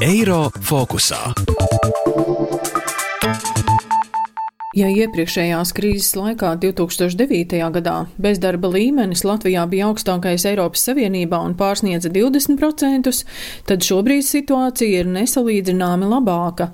Eiro fokusā. Ja iepriekšējās krīzes laikā, 2009. gadā, bezdarba līmenis Latvijā bija augstākais Eiropas Savienībā un pārsniedza 20%, tad šobrīd situācija ir nesalīdzināmi labāka.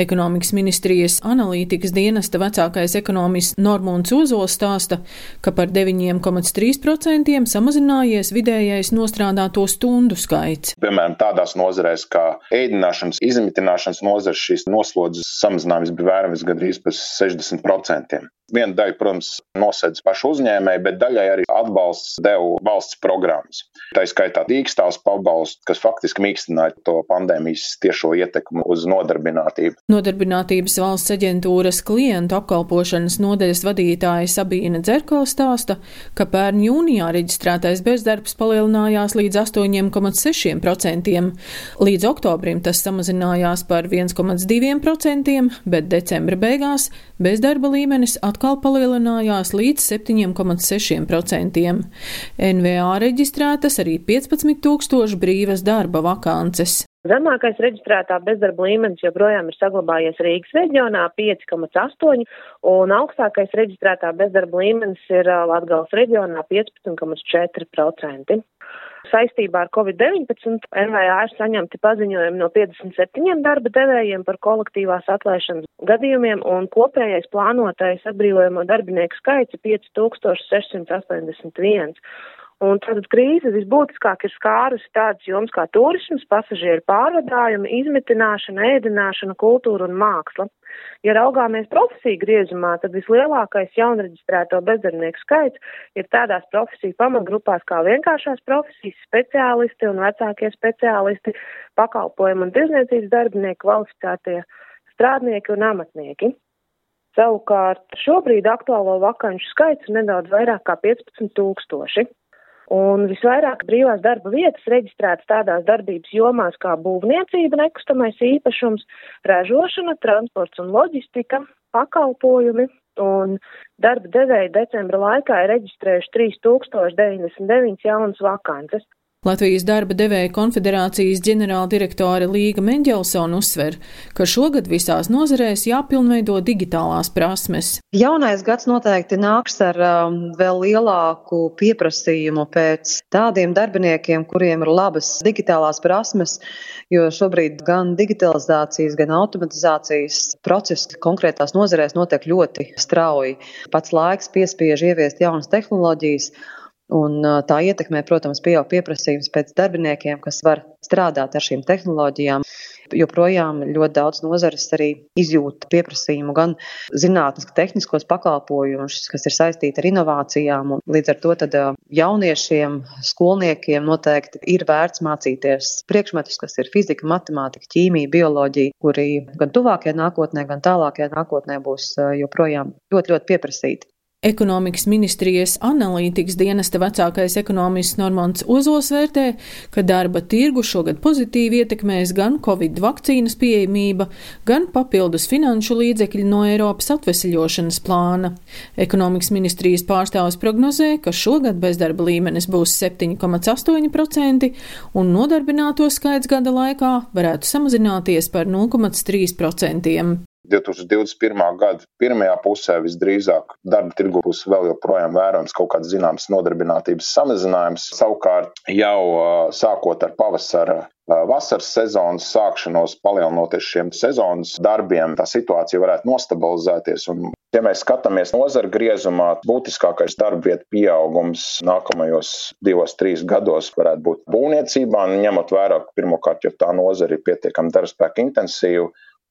Ekonomikas ministrijas analītikas dienesta vecākais ekonomists Normons Ozols stāsta, ka par 9,3% samazinājies vidējais nostrādāto stundu skaits. Piemēram, tādās nozarēs kā ēdināšanas, izmitināšanas nozars šīs noslodzes samazinājums bija vērams gandrīz par 60%. 20%. Viena daļa, protams, nosedz pašu uzņēmēju, bet daļai arī atbalsts deva valsts programmas. Tā skaitā dīkstāvs pabalsts, kas faktiski mīkstināja to pandēmijas tiešo ietekmi uz nodarbinātību. Nodarbinātības valsts aģentūras klientu apkalpošanas nodeļas vadītāja Sabīna Dzerkala stāsta, ka pērn jūnijā reģistrētais bezdarbs palielinājās līdz 8,6%. Līdz oktobrim tas samazinājās par 1,2%, bet decembra beigās bezdarba līmenis atkal atkal palielinājās līdz 7,6%. NVA reģistrētas arī 15 tūkstoši brīvas darba vakances. Zemākais reģistrētā bezdarba līmenis joprojām ir saglabājies Rīgas reģionā 5,8 un augstākais reģistrētā bezdarba līmenis ir Latgales reģionā 15,4% saistībā ar Covid-19 NVA ir saņemti paziņojumi no 57 darba devējiem par kolektīvās atlaišanas gadījumiem, un kopējais plānotais atbrīvojamo darbinieku skaits ir 5681. Un tātad krīze visbūtiskāk ir skārusi tādas jomas kā turisms, pasažieru pārvadājumi, izmitināšana, ēdināšana, kultūra un māksla. Ja raugāmies profesiju griezumā, tad vislielākais jaunreģistrēto bezdarbnieku skaits ir tādās profesiju pamatgrupās kā vienkāršās profesijas, speciālisti un vecākie speciālisti, pakalpojumu un tirzniecības darbinieki, kvalificētie strādnieki un amatnieki. Savukārt šobrīd aktuālo vakanšu skaits ir nedaudz vairāk kā 15 tūkstoši. Un visvairāk brīvās darba vietas reģistrētas tādās darbības jomās kā būvniecība, nekustamais īpašums, ražošana, transports un loģistika, pakalpojumi. Un darba devēja decembra laikā ir reģistrējuši 3099 jaunas vakances. Latvijas darba devēja konfederācijas ģenerāldirektore Līga Mendelsona uzsver, ka šogad visās nozarēs jāpilnveido digitālās prasmes. Jaunais gads noteikti nāks ar um, vēl lielāku pieprasījumu pēc tādiem darbiniekiem, kuriem ir labas digitālās prasmes, jo šobrīd gan digitalizācijas, gan automatizācijas procesi konkrētās nozarēs notiek ļoti strauji. Pats laiks piespiež ieviest jaunas tehnoloģijas. Un tā ietekmē, protams, pieaug pieprasījums pēc darbiniekiem, kas var strādāt ar šīm tehnoloģijām. Joprojām ļoti daudz nozares arī izjūt pieprasījumu gan zinātnes, tehniskos pakalpojumus, kas ir saistīti ar inovācijām. Līdz ar to jauniešiem, skolniekiem noteikti ir vērts mācīties priekšmetus, kas ir fizika, matemātika, ķīmija, bioloģija, kuri gan tuvākajā nākotnē, gan tālākajā nākotnē būs joprojām ļoti, ļoti pieprasīti. Ekonomikas ministrijas analītikas dienesta vecākais ekonomists Normons Ozols vērtē, ka darba tirgu šogad pozitīvi ietekmēs gan Covid vakcīnas pieejamība, gan papildus finanšu līdzekļi no Eiropas atvesļošanas plāna. Ekonomikas ministrijas pārstāvis prognozē, ka šogad bezdarba līmenis būs 7,8% un nodarbināto skaits gada laikā varētu samazināties par 0,3%. 2021. gada pirmajā pusē visdrīzāk darba tirgu būs vēl joprojām vērojams kaut kāds zināms nodarbinātības samazinājums. Savukārt jau sākot ar pavasara vasaras sezonas sākšanos, palielinoties šiem sezonas darbiem, tā situācija varētu nostabilizēties. Un, ja mēs skatāmies nozara griezumā, būtiskākais darba vietu pieaugums nākamajos divos, trīs gados varētu būt būvniecībā, ņemot vērā, pirmkārt, jo tā nozara ir pietiekami darbspēka intensīva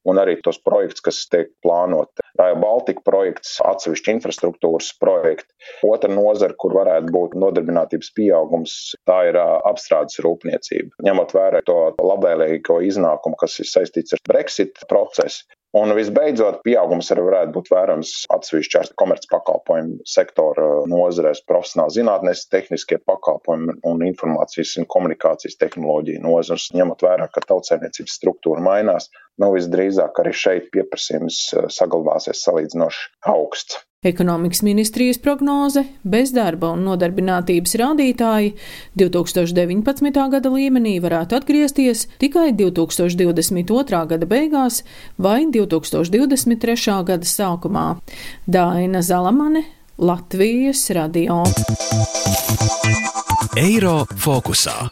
un arī tos projektus, kas tiek plānoti. Raja Baltica projekts, atsevišķi infrastruktūras projekti. Otra nozara, kur varētu būt nodarbinātības pieaugums, tā ir apstrādes rūpniecība. Ņemot vērā to labvēlīgo iznākumu, kas ir saistīts ar Brexit procesu, Un visbeidzot, pieaugums arī varētu būt vērams atsevišķās komercpakalpojumu sektora nozarēs, profesionāli zinātnēs, tehniskie pakalpojumi un informācijas un komunikācijas tehnoloģija nozars, ņemot vērā, ka tautsēmniecības struktūra mainās, nu visdrīzāk arī šeit pieprasījums saglabāsies salīdzinoši augsts. Ekonomikas ministrijas prognoze - bezdarba un nodarbinātības rādītāji 2019. gada līmenī varētu atgriezties tikai 2022. gada beigās vai 2023. gada sākumā. Daina Zalamane, Latvijas radio. Eiro fokusā.